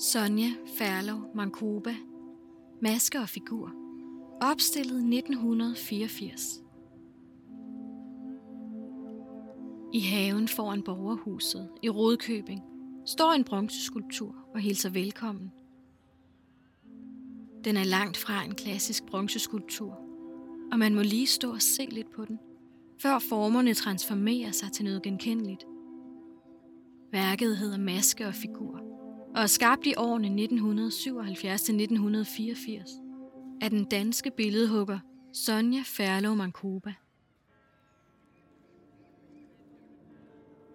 Sonja Ferlov Mankoba, Maske og figur, opstillet 1984. I haven foran borgerhuset i Rodkøbing står en bronzeskulptur og hilser velkommen. Den er langt fra en klassisk bronzeskulptur, og man må lige stå og se lidt på den, før formerne transformerer sig til noget genkendeligt. Værket hedder Maske og figur og er skabt i årene 1977-1984 af den danske billedhugger Sonja Ferlo Mankoba.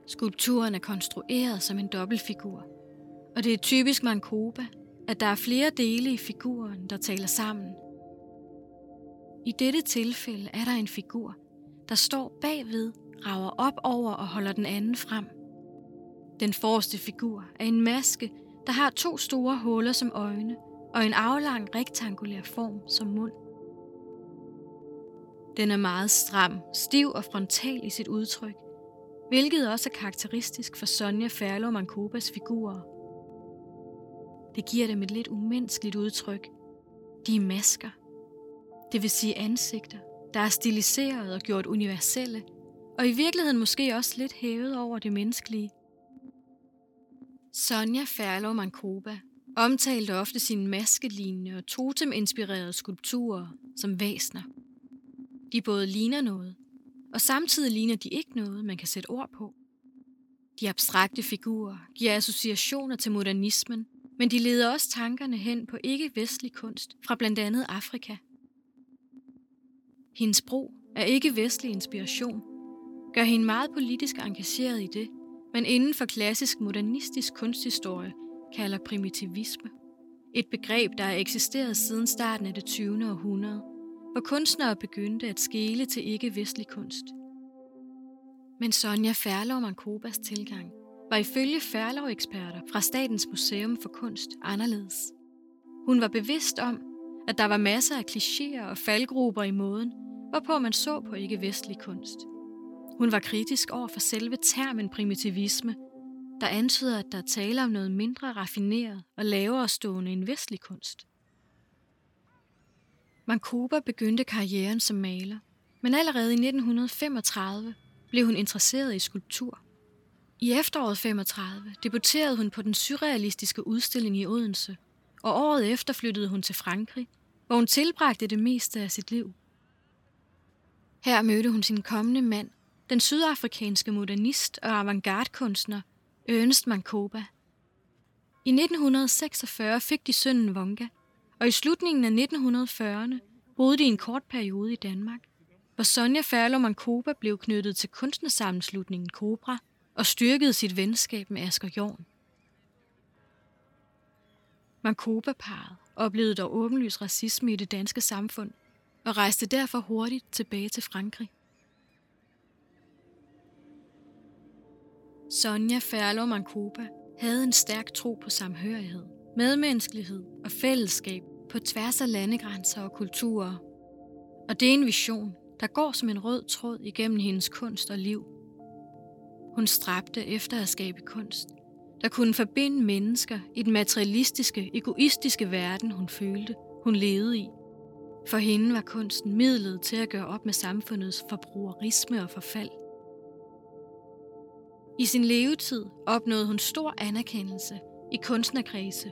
Skulpturen er konstrueret som en dobbeltfigur, og det er typisk Mankoba, at der er flere dele i figuren, der taler sammen. I dette tilfælde er der en figur, der står bagved, rager op over og holder den anden frem. Den forreste figur er en maske, der har to store huller som øjne og en aflang rektangulær form som mund. Den er meget stram, stiv og frontal i sit udtryk, hvilket også er karakteristisk for Sonja Ferlo Mankobas figurer. Det giver dem et lidt umenneskeligt udtryk. De er masker, det vil sige ansigter, der er stiliseret og gjort universelle, og i virkeligheden måske også lidt hævet over det menneskelige. Sonja Ferlo Mankoba omtalte ofte sine maskelignende og totem-inspirerede skulpturer som væsner. De både ligner noget, og samtidig ligner de ikke noget, man kan sætte ord på. De abstrakte figurer giver associationer til modernismen, men de leder også tankerne hen på ikke-vestlig kunst fra blandt andet Afrika. Hendes brug af ikke-vestlig inspiration gør hende meget politisk engageret i det, man inden for klassisk modernistisk kunsthistorie kalder primitivisme. Et begreb, der har eksisteret siden starten af det 20. århundrede, hvor kunstnere begyndte at skele til ikke-vestlig kunst. Men Sonja Færlov Mankobas tilgang var ifølge Færlov-eksperter fra Statens Museum for Kunst anderledes. Hun var bevidst om, at der var masser af klichéer og faldgruber i måden, hvorpå man så på ikke-vestlig kunst – hun var kritisk over for selve termen primitivisme, der antyder, at der taler om noget mindre raffineret og lavere stående end vestlig kunst. Mankoba begyndte karrieren som maler, men allerede i 1935 blev hun interesseret i skulptur. I efteråret 35 debuterede hun på den surrealistiske udstilling i Odense, og året efter flyttede hun til Frankrig, hvor hun tilbragte det meste af sit liv. Her mødte hun sin kommende mand den sydafrikanske modernist og avantgarde-kunstner Ernest Mankoba. I 1946 fik de sønnen Wonga, og i slutningen af 1940'erne boede de en kort periode i Danmark, hvor Sonja Færlo Mankoba blev knyttet til kunstnersammenslutningen Cobra og styrkede sit venskab med Asger Jorn. Mankoba-paret oplevede dog åbenlys racisme i det danske samfund og rejste derfor hurtigt tilbage til Frankrig. Sonja Ferlo Mankoba havde en stærk tro på samhørighed, medmenneskelighed og fællesskab på tværs af landegrænser og kulturer. Og det er en vision, der går som en rød tråd igennem hendes kunst og liv. Hun stræbte efter at skabe kunst, der kunne forbinde mennesker i den materialistiske, egoistiske verden, hun følte, hun levede i. For hende var kunsten midlet til at gøre op med samfundets forbrugerisme og forfald – i sin levetid opnåede hun stor anerkendelse i kunstnerkredse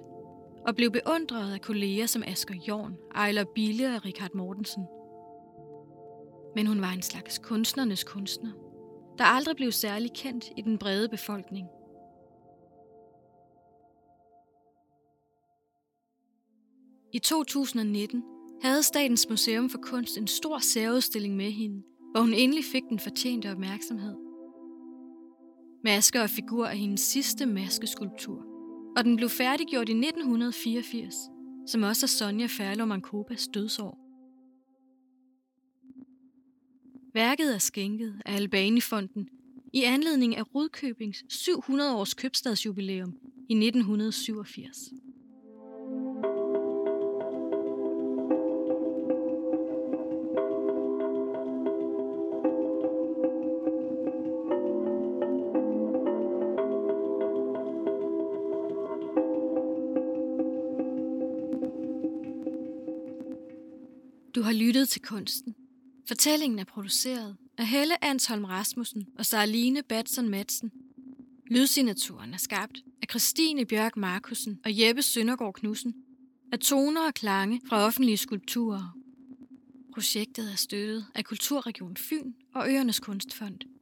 og blev beundret af kolleger som Asger Jorn, Ejler Bille og Richard Mortensen. Men hun var en slags kunstnernes kunstner, der aldrig blev særlig kendt i den brede befolkning. I 2019 havde Statens Museum for Kunst en stor særudstilling med hende, hvor hun endelig fik den fortjente opmærksomhed. Masker og figur er hendes sidste maskeskulptur, og den blev færdiggjort i 1984, som også er Sonja Ferlo Mankobas dødsår. Værket er skænket af Albanifonden i anledning af Rudkøbings 700 års købstadsjubilæum i 1987. Du har lyttet til kunsten. Fortællingen er produceret af Helle Ansholm Rasmussen og Sarline Batson Madsen. Lydsignaturen er skabt af Christine Bjørk Markusen og Jeppe Søndergaard Knudsen. Af toner og klange fra offentlige skulpturer. Projektet er støttet af Kulturregion Fyn og Øernes Kunstfond.